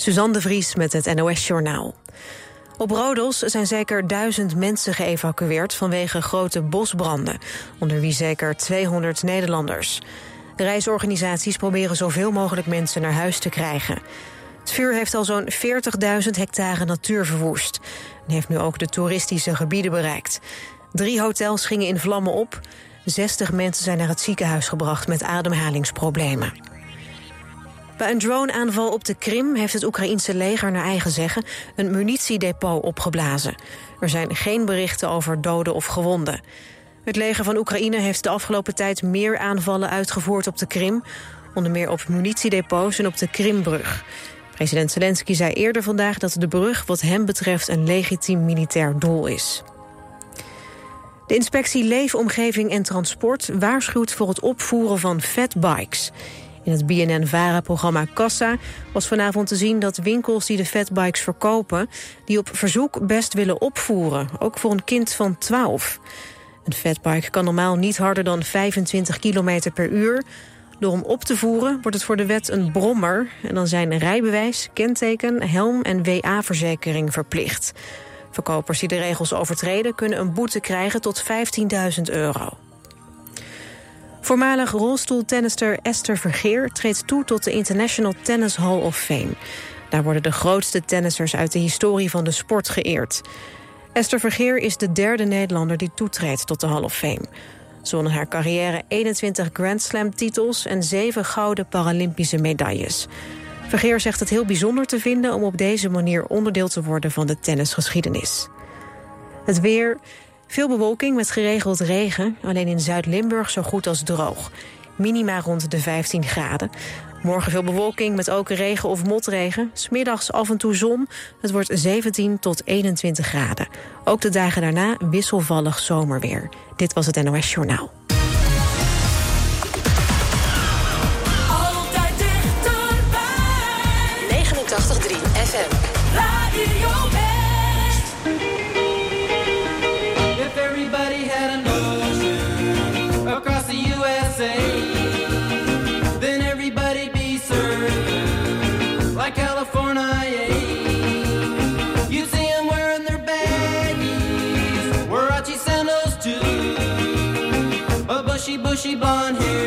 Suzanne de Vries met het NOS Journaal. Op Rodos zijn zeker duizend mensen geëvacueerd vanwege grote bosbranden, onder wie zeker 200 Nederlanders. De reisorganisaties proberen zoveel mogelijk mensen naar huis te krijgen. Het vuur heeft al zo'n 40.000 hectare natuur verwoest en heeft nu ook de toeristische gebieden bereikt. Drie hotels gingen in vlammen op. 60 mensen zijn naar het ziekenhuis gebracht met ademhalingsproblemen. Bij een droneaanval op de Krim heeft het Oekraïense leger naar eigen zeggen een munitiedepot opgeblazen. Er zijn geen berichten over doden of gewonden. Het leger van Oekraïne heeft de afgelopen tijd meer aanvallen uitgevoerd op de Krim, onder meer op munitiedepots en op de Krimbrug. President Zelensky zei eerder vandaag dat de brug wat hem betreft een legitiem militair doel is. De inspectie Leefomgeving en Transport waarschuwt voor het opvoeren van fatbikes. In het BNN-VARA-programma Kassa was vanavond te zien dat winkels die de fatbikes verkopen... die op verzoek best willen opvoeren, ook voor een kind van 12. Een fatbike kan normaal niet harder dan 25 km per uur. Door hem op te voeren wordt het voor de wet een brommer... en dan zijn rijbewijs, kenteken, helm en WA-verzekering verplicht. Verkopers die de regels overtreden kunnen een boete krijgen tot 15.000 euro. Voormalig rolstoeltennister Esther Vergeer treedt toe tot de International Tennis Hall of Fame. Daar worden de grootste tennissers uit de historie van de sport geëerd. Esther Vergeer is de derde Nederlander die toetreedt tot de Hall of Fame. Ze won in haar carrière 21 Grand Slam-titels en 7 gouden Paralympische medailles. Vergeer zegt het heel bijzonder te vinden om op deze manier onderdeel te worden van de tennisgeschiedenis. Het weer, veel bewolking met geregeld regen. Alleen in Zuid-Limburg zo goed als droog. Minima rond de 15 graden. Morgen veel bewolking met ook regen of motregen. Smiddags af en toe zon. Het wordt 17 tot 21 graden. Ook de dagen daarna wisselvallig zomerweer. Dit was het NOS Journaal. Altijd dichterbij. 89.3 FM. Radio She blonde here?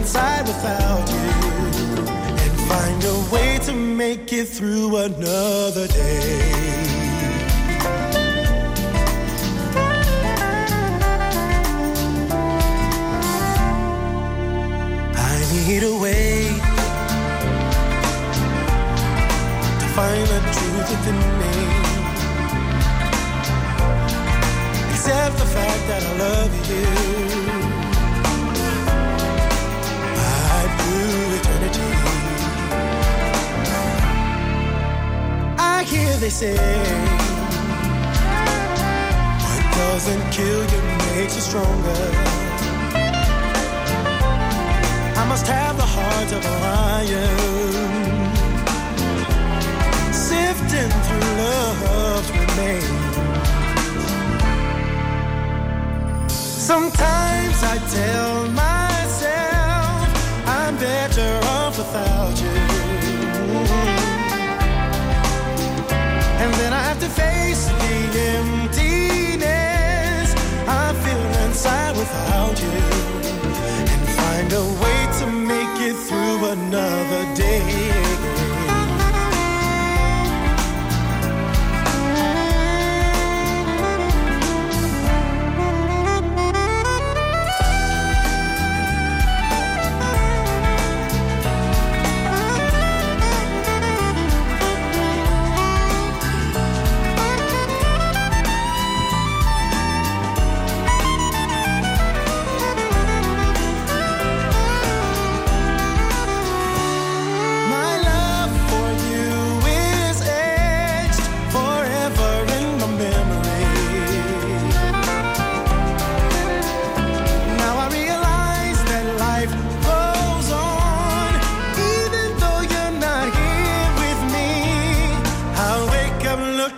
Inside without you. And find a way to make it through another day. I need a way to find the truth within me. Accept the fact that I love you. They say, what doesn't kill you makes you stronger. I must have the heart of a lion. Sifting through love's remains. Sometimes I tell myself without you. And find a way to make it through another day.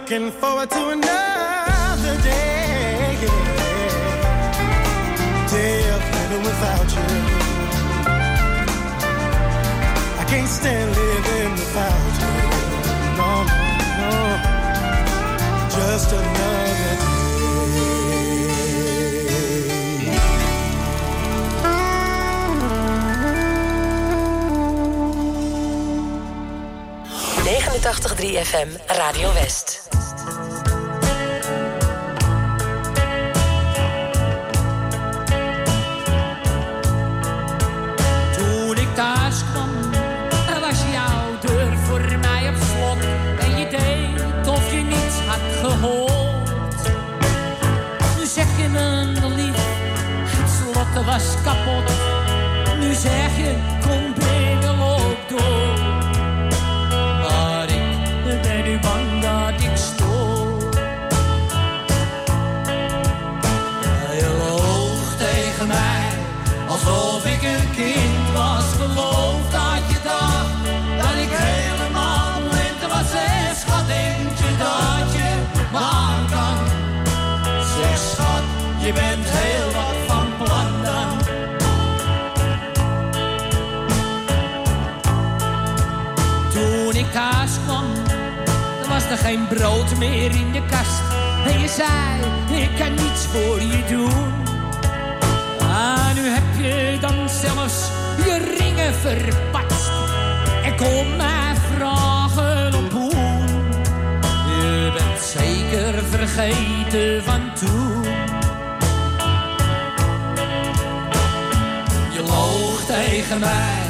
Looking forward to another day, day of living without you. I can't stand living without you. No, no, no. Just another day. 89.3 FM Radio West. Nu zeg je, kom binnen, loop door. Er geen brood meer in de kast. En je zei, ik kan niets voor je doen. Ah, nu heb je dan zelfs je ringen verpatst. En kom mij vragen om hoe. Je bent zeker vergeten van toen. Je loog tegen mij,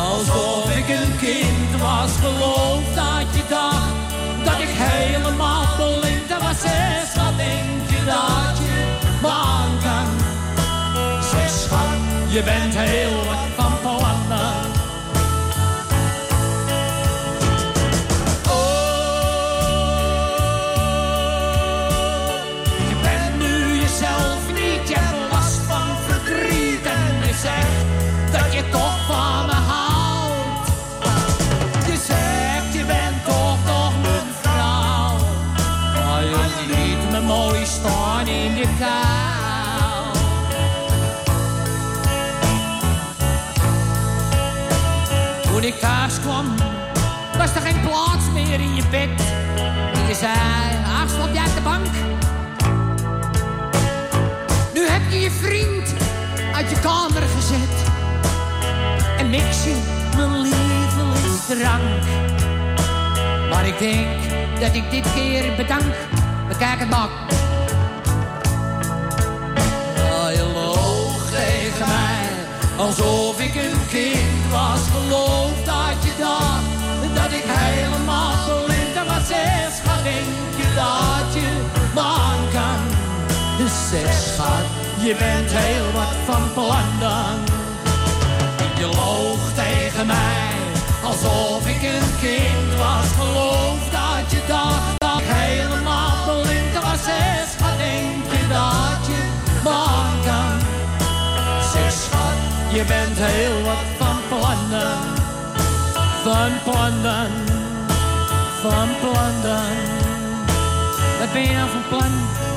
alsof ik een kind was. Geloof dat je dacht, dat ik helemaal blind was. Zeg, wat denk je dat je aan kan? Zeg, schat, je bent heel wat in je bed. En je zei, ach, stap jij op de bank? Nu heb je je vriend uit je kamer gezet. En mix je mijn lievelingsdrank. Maar ik denk dat ik dit keer bedank. Bekijk het maar. Oh, je loog tegen mij, alsof ik een kind was. Geloof dat je dacht ik helemaal blind was. Zeg, schat, denk je dat je man kan? Dus schat, je bent heel wat van plan dan. Je loog tegen mij, alsof ik een kind was. Geloof dat je dacht dat ik helemaal blind was. Zeg, schat, denk je dat je man kan? Zeg, schat, je bent heel wat van plannen. Van plannen, van plannen. Wat ben je nou van plan?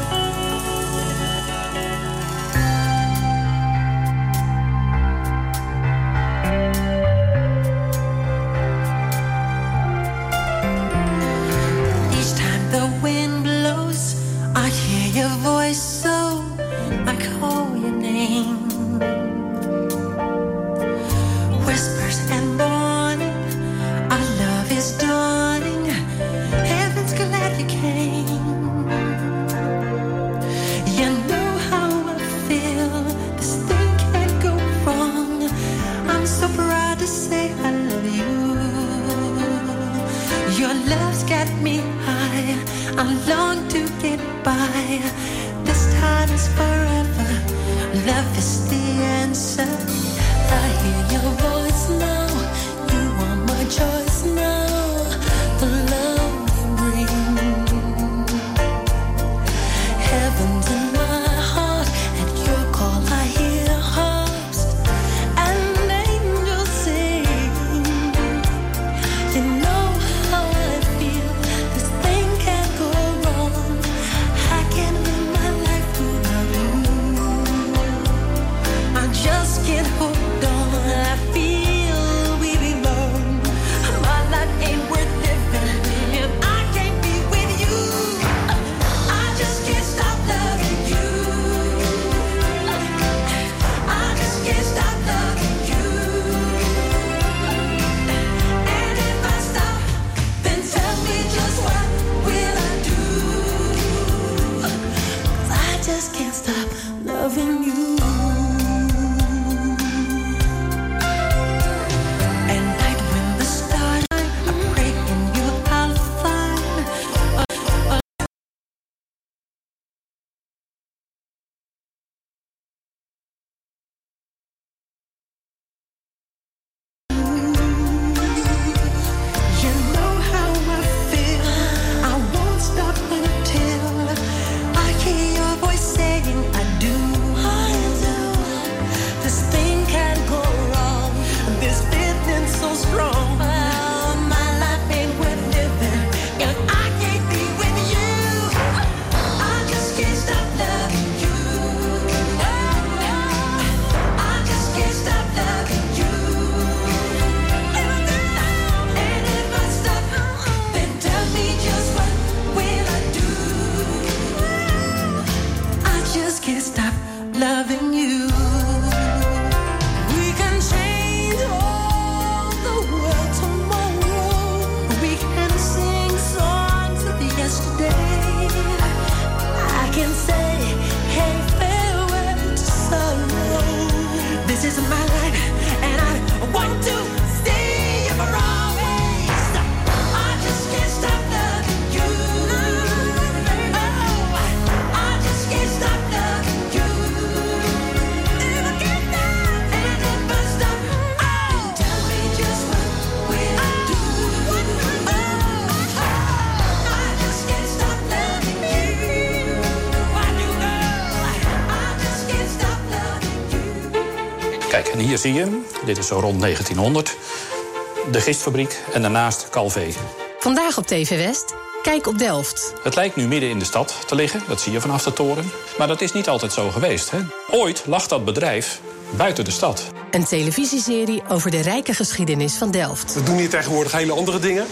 Kijk, en hier zie je hem. Dit is zo rond 1900. De gistfabriek en daarnaast Calvé. Vandaag op TV West. Kijk op Delft. Het lijkt nu midden in de stad te liggen, dat zie je vanaf de toren. Maar dat is niet altijd zo geweest. Hè? Ooit lag dat bedrijf buiten de stad. Een televisieserie over de rijke geschiedenis van Delft. We doen hier tegenwoordig hele andere dingen.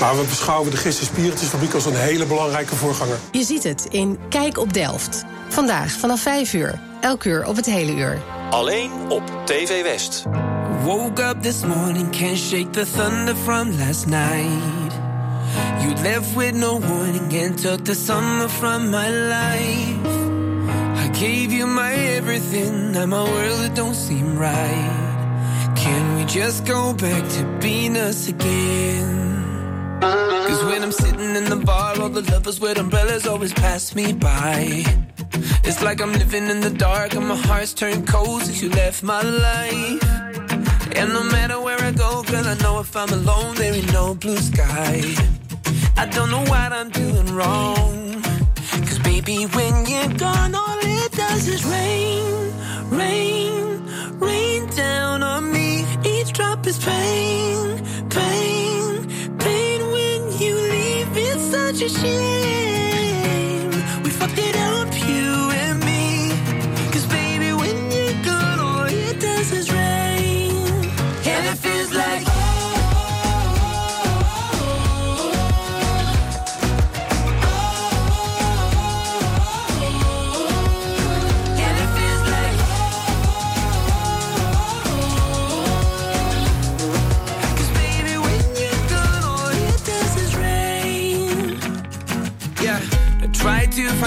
Maar we beschouwen de Gist- en Spiritusfabriek als een hele belangrijke voorganger. Je ziet het in Kijk op Delft. Vandaag vanaf 5 uur. Elk uur op het hele uur. Alleen op TV West. Woke up this morning, can't shake the thunder from last night. You left with no warning and took the summer from my life. I gave you my everything, now my world it don't seem right. Can we just go back to being us again? Cause when I'm sitting in the bar, all the lovers with umbrellas always pass me by. It's like I'm living in the dark and my heart's turned cold since you left my life. And no matter where I go, girl, I know if I'm alone, there ain't no blue sky. I don't know what I'm doing wrong. Cause baby, when you're gone, all it does is rain, rain, rain down on me. Each drop is pain, pain, pain when you leave. It's such a shame. You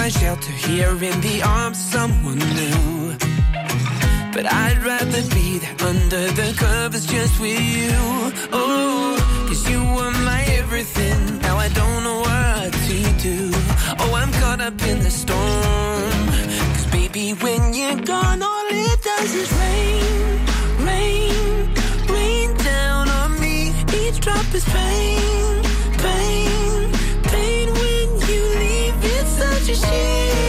find shelter here in the arms of someone new. But I'd rather be there under the covers just with you. Oh, cause you were my everything. Now I don't know what to do. Oh, I'm caught up in the storm. Cause baby, when you're gone, all it does is rain, rain, rain down on me. Each drop is pain, pain, pain existir.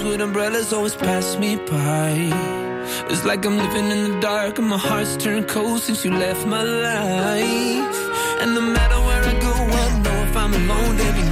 With umbrellas always pass me by. It's like I'm living in the dark and my heart's turned cold since you left my life. And no matter where I go, I know if I'm alone, there'll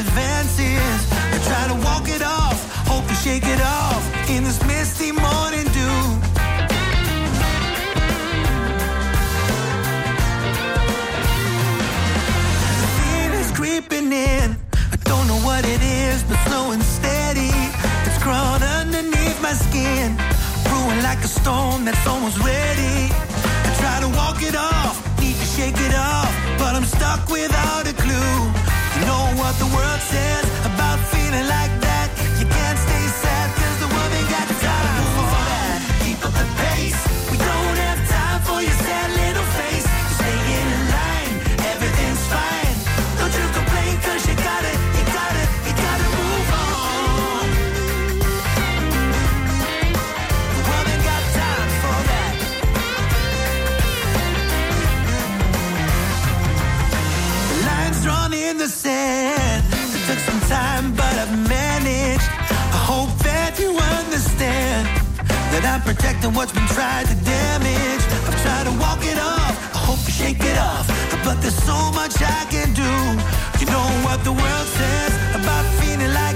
Advances. I try to walk it off, hope to shake it off in this misty morning dew. The feeling's creeping in. I don't know what it is, but slow and steady. It's crawled underneath my skin, brewing like a storm that's almost ready. I try to walk it off, need to shake it off, but I'm stuck without a clue. Know what the world says about feeling like that? The sand. It took some time, but I've managed. I hope that you understand that I'm protecting what's been tried to damage. I've tried to walk it off. I hope to shake it off, but there's so much I can do. You know what the world says about feeling like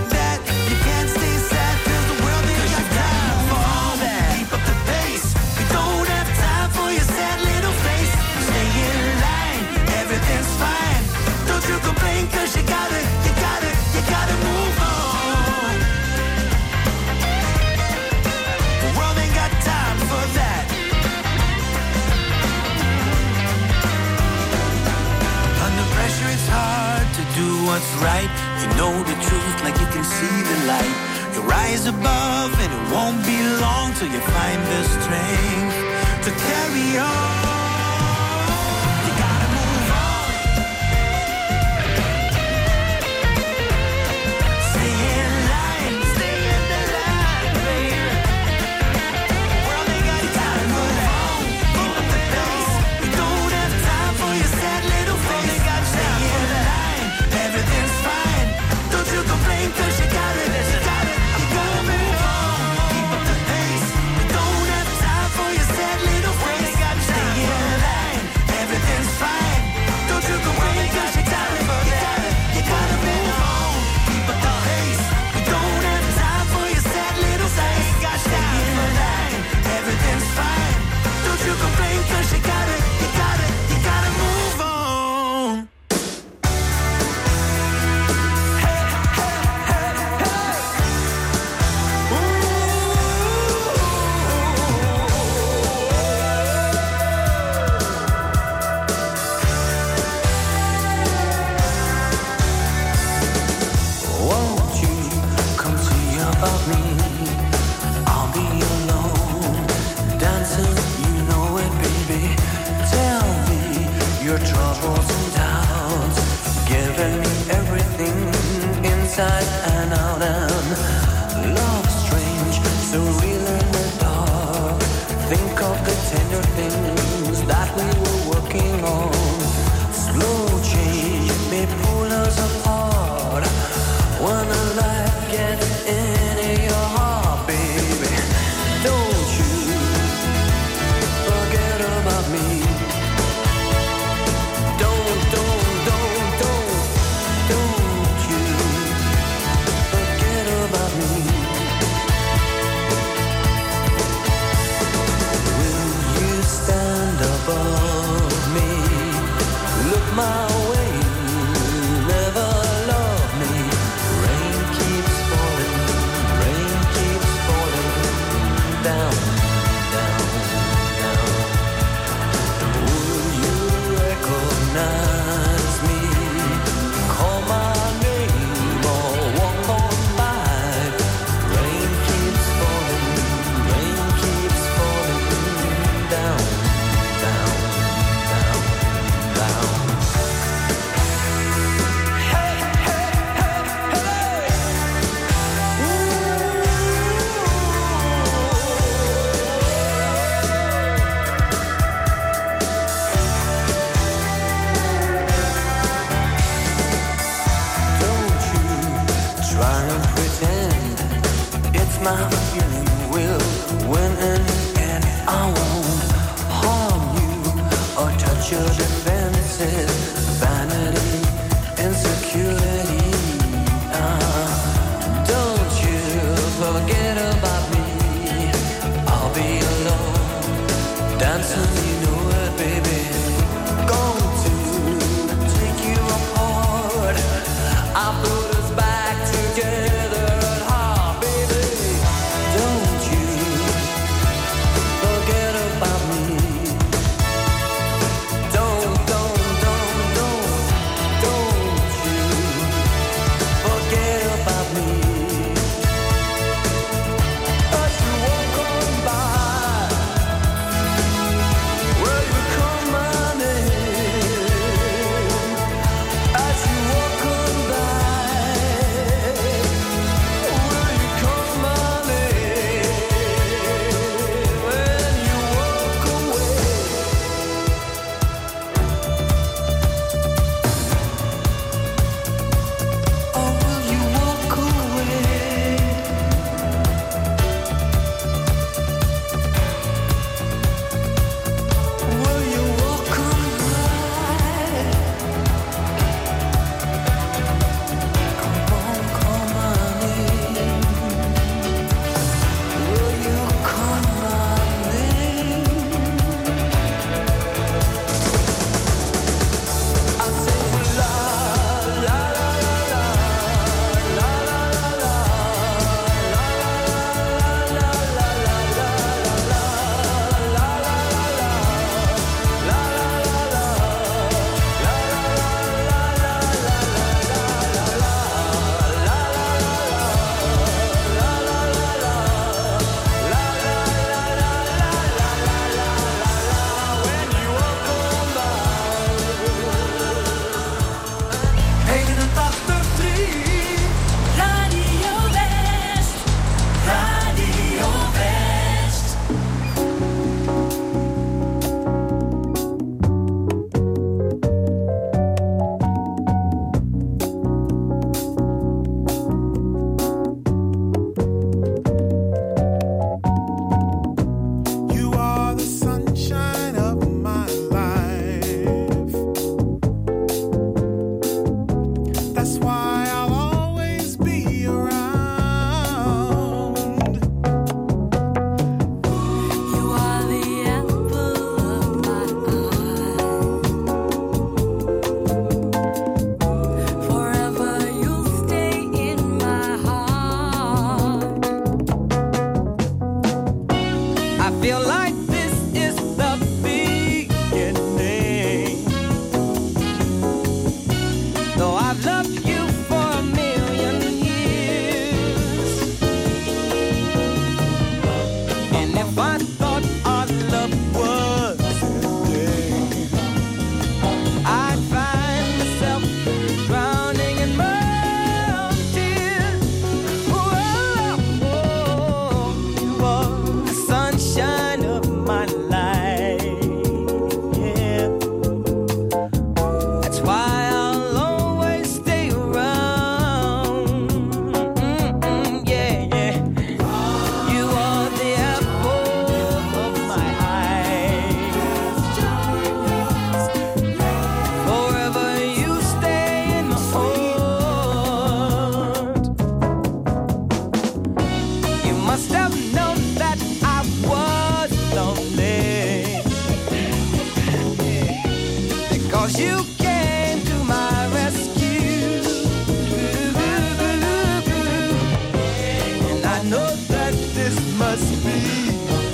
know that this must be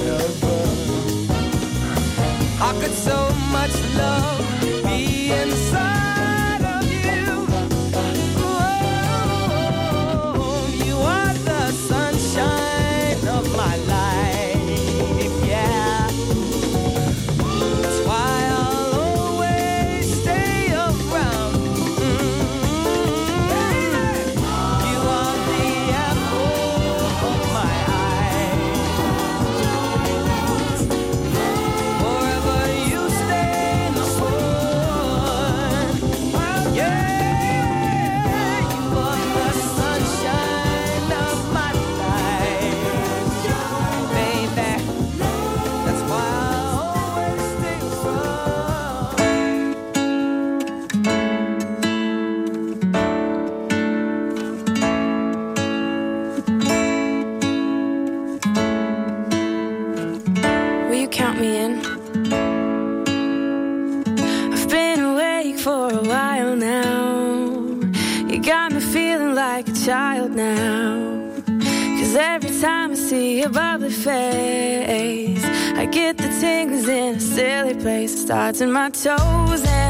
heaven. How could so much love? Starts in my toes and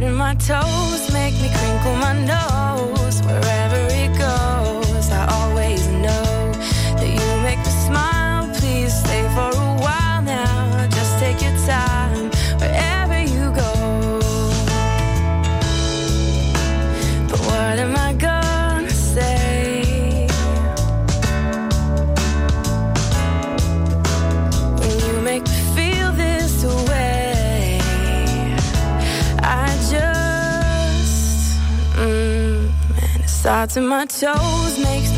They my toes, make me crinkle my nose. Wherever to my toes makes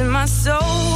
in my soul,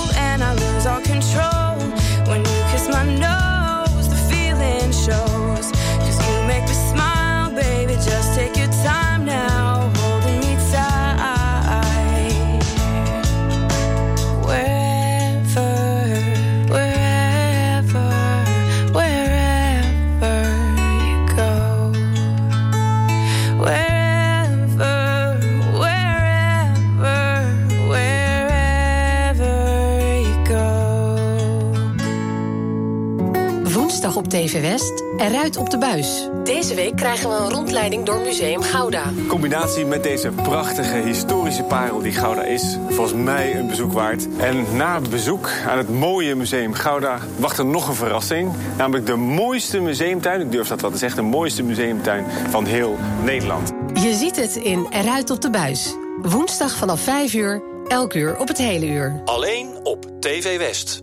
Woensdag op TV West, eruit op de buis. Deze week krijgen we een rondleiding door Museum Gouda. In combinatie met deze prachtige historische parel die Gouda is, volgens mij een bezoek waard. En na het bezoek aan het mooie museum Gouda wacht er nog een verrassing. Namelijk de mooiste museumtuin, ik durf dat wel te zeggen, de mooiste museumtuin van heel Nederland. Je ziet het in Eruit op de buis. Woensdag vanaf 5 uur, elk uur op het hele uur. Alleen op TV West.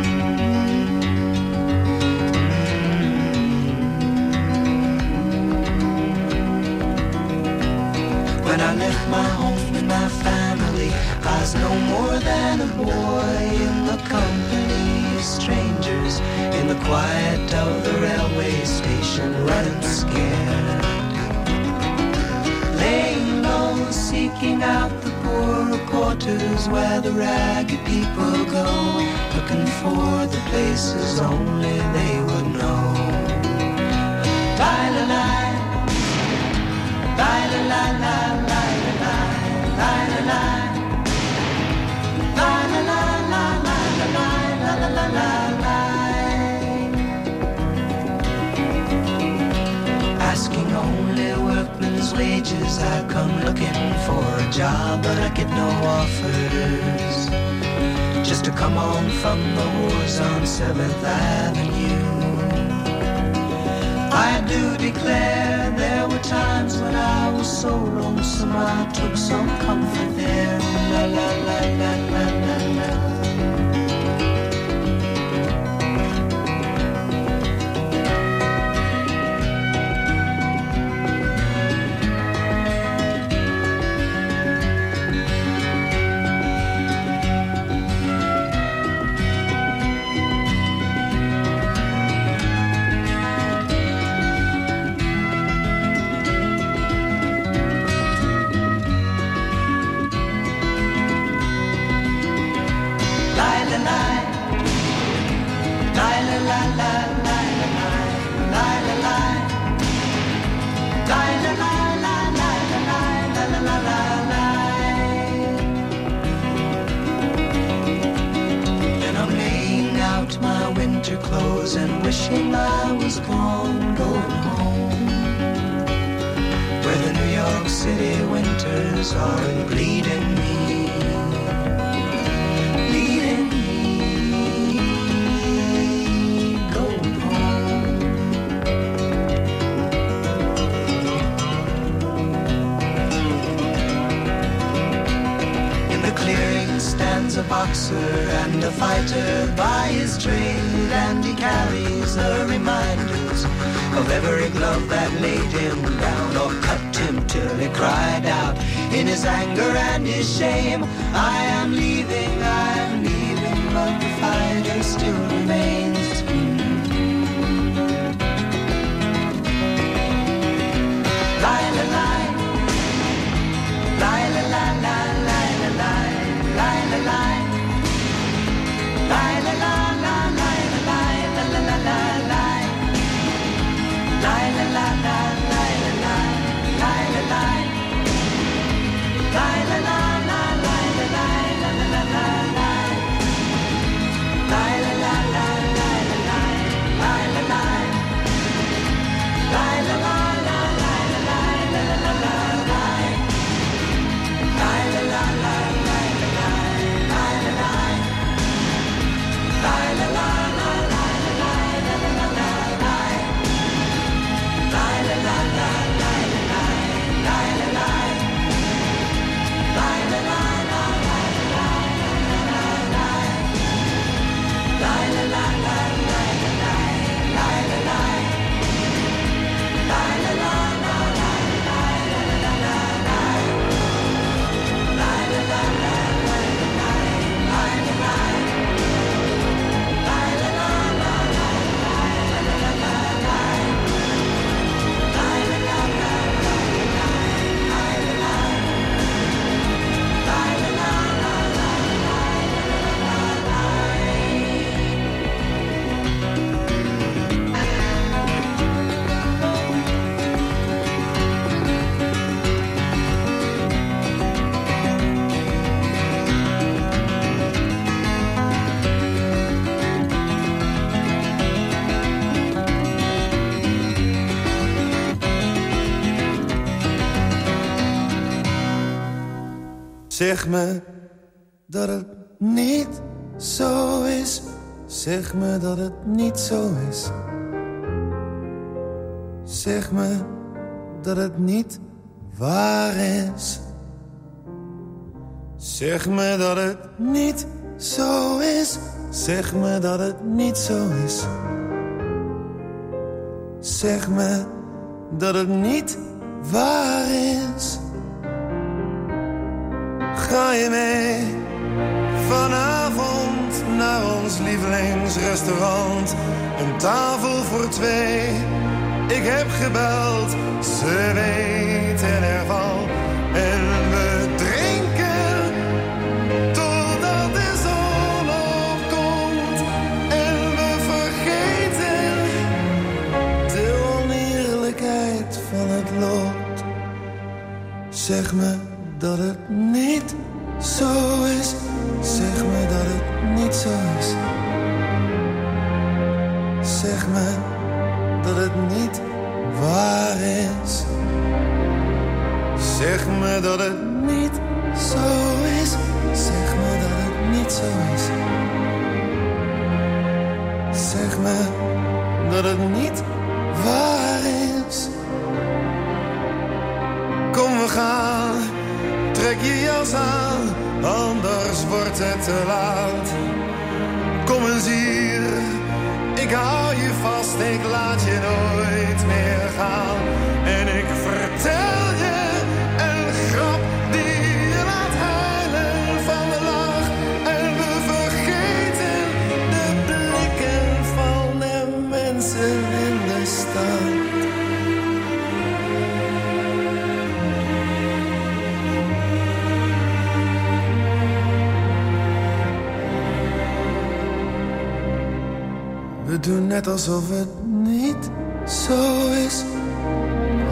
When I left my home and my family, I was no more than a boy in the company of strangers, in the quiet of the railway station, running scared. Laying low, seeking out the poorer quarters where the ragged people go, looking for the places only they would know. La la la. La la la la Asking only wages, I come looking for a job, but I get no offers. Just to come home from the wars on Seventh Avenue. I do declare there were times when I was so lonesome I took some comfort there. La la la la la la la. Zeg me dat het niet zo is. Zeg me dat het niet zo is. Zeg me dat het niet waar is. Zeg me dat het niet zo is. Zeg me dat het niet zo is. Zeg me dat het niet waar is. Ga je mee vanavond naar ons lievelingsrestaurant? Een tafel voor twee. Ik heb gebeld, ze weten ervan. En we drinken totdat de zon opkomt. En we vergeten de oneerlijkheid van het lot. Zeg me dat het niet zo is. Zeg me dat het niet zo is. Zeg me dat het niet waar is. Zeg me dat het niet zo is. Zeg me dat het niet zo is. Zeg me dat het niet het. Kom eens hier, ik hou je vast, ik laat je nooit meer gaan. Doen net alsof het niet zo is.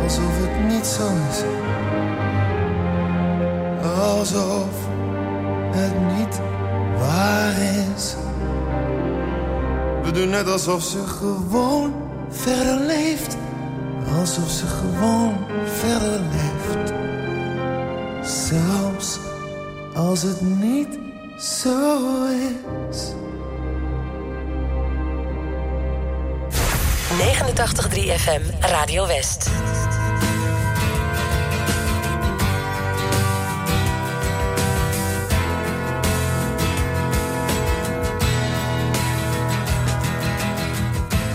Alsof het niet zo is. Alsof het niet waar is. We doen net alsof ze gewoon verder leeft. Alsof ze gewoon verder leeft. Zelfs als het niet zo is. 89.3 FM Radio West.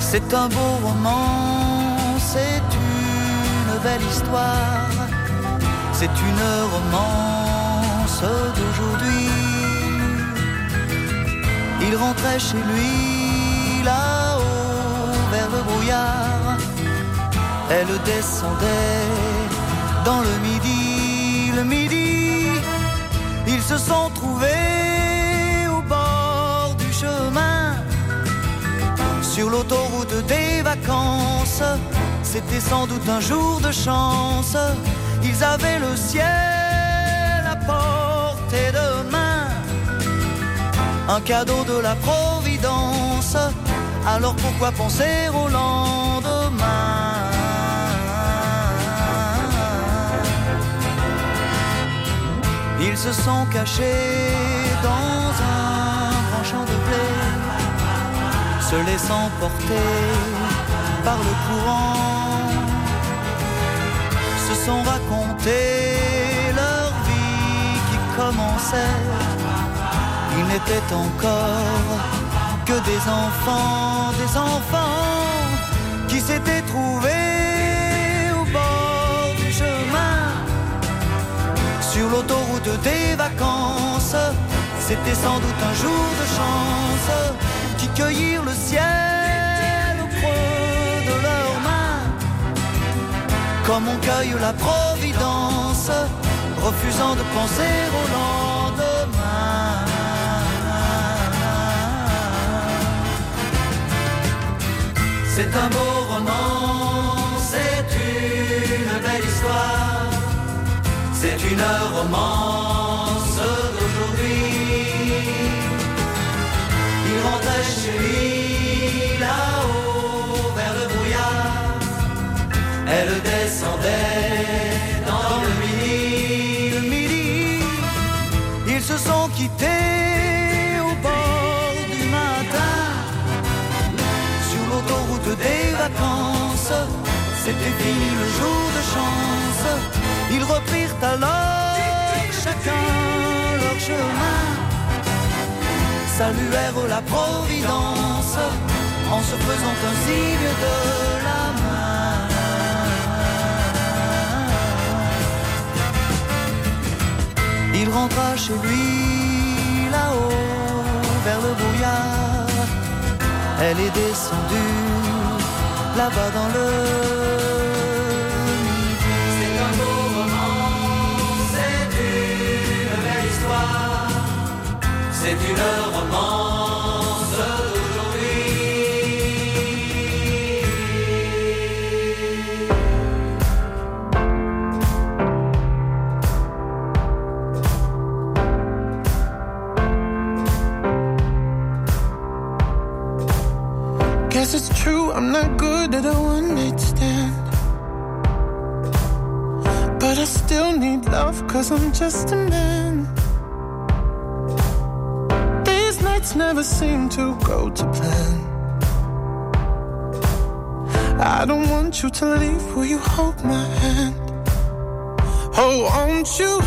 C'est un beau roman, c'est une belle histoire, c'est une romance d'aujourd'hui. Il rentrait chez lui là-haut elle descendait dans le midi, le midi, ils se sont trouvés au bord du chemin sur l'autoroute des vacances. C'était sans doute un jour de chance. Ils avaient le ciel à portée de main. Un cadeau de la Providence. Alors pourquoi penser au lendemain? Ils se sont cachés dans un grand champ de blé se laissant porter par le courant, se sont racontés leur vie qui commençait. Ils n'étaient encore que des enfants, des enfants qui s'étaient trouvés des vacances. C'était sans doute un jour de chance qui cueillirent le ciel au creux de leurs mains, comme on cueille la providence, refusant de penser au lendemain. C'est un beau roman, c'est une belle histoire, c'est une romance d'aujourd'hui. Il rentrait chez lui là-haut vers le brouillard. Elle descendait dans le midi. Le midi, ils se sont quittés au bord du matin. Sur l'autoroute des vacances, c'était fini le jour de chance. Ils reprirent alors chacun leur chemin saluèrent la Providence en se faisant un signe de la main. Il rentra chez lui là-haut vers le brouillard. Elle est descendue là-bas dans le you to leave, will you hold my hand? Oh, won't you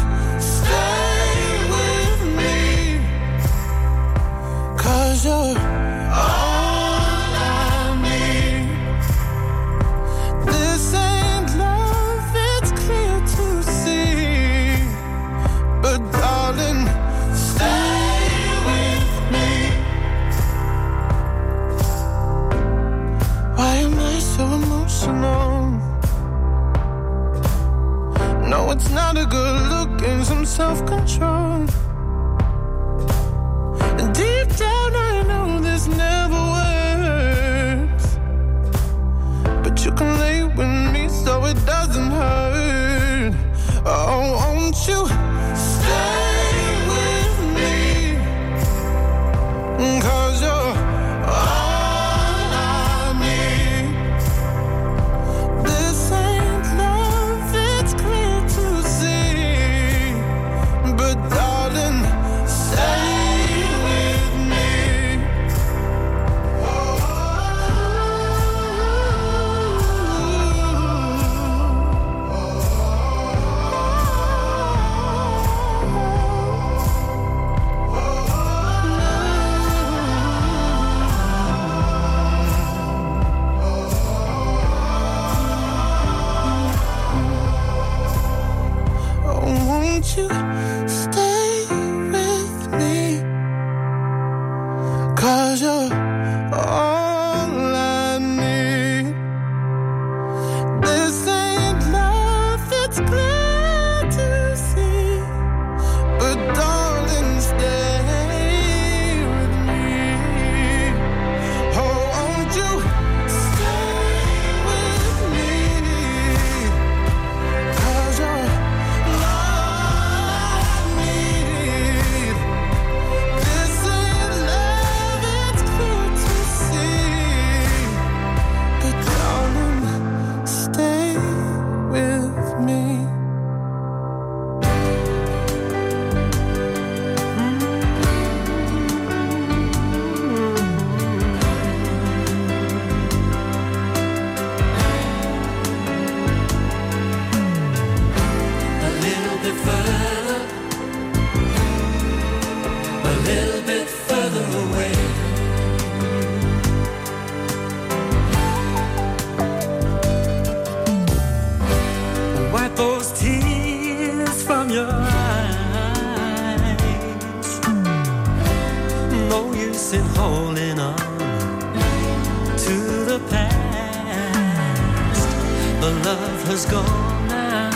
The love has gone now.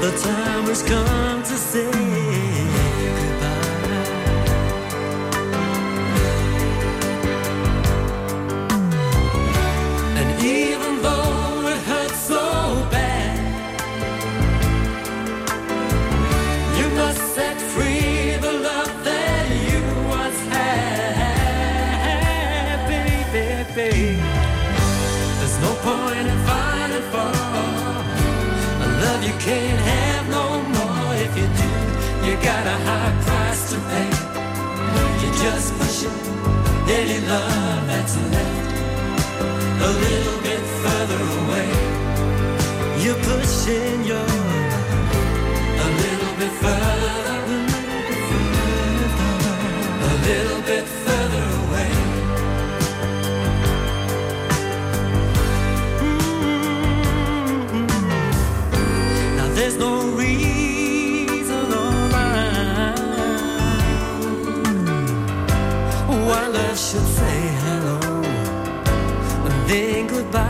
The time has come to say can't have no more. If you do, you got a high price to pay. You just push it, any love that's left a little bit further away. You're pushing your love a little bit further, a little bit further should say hello and then goodbye.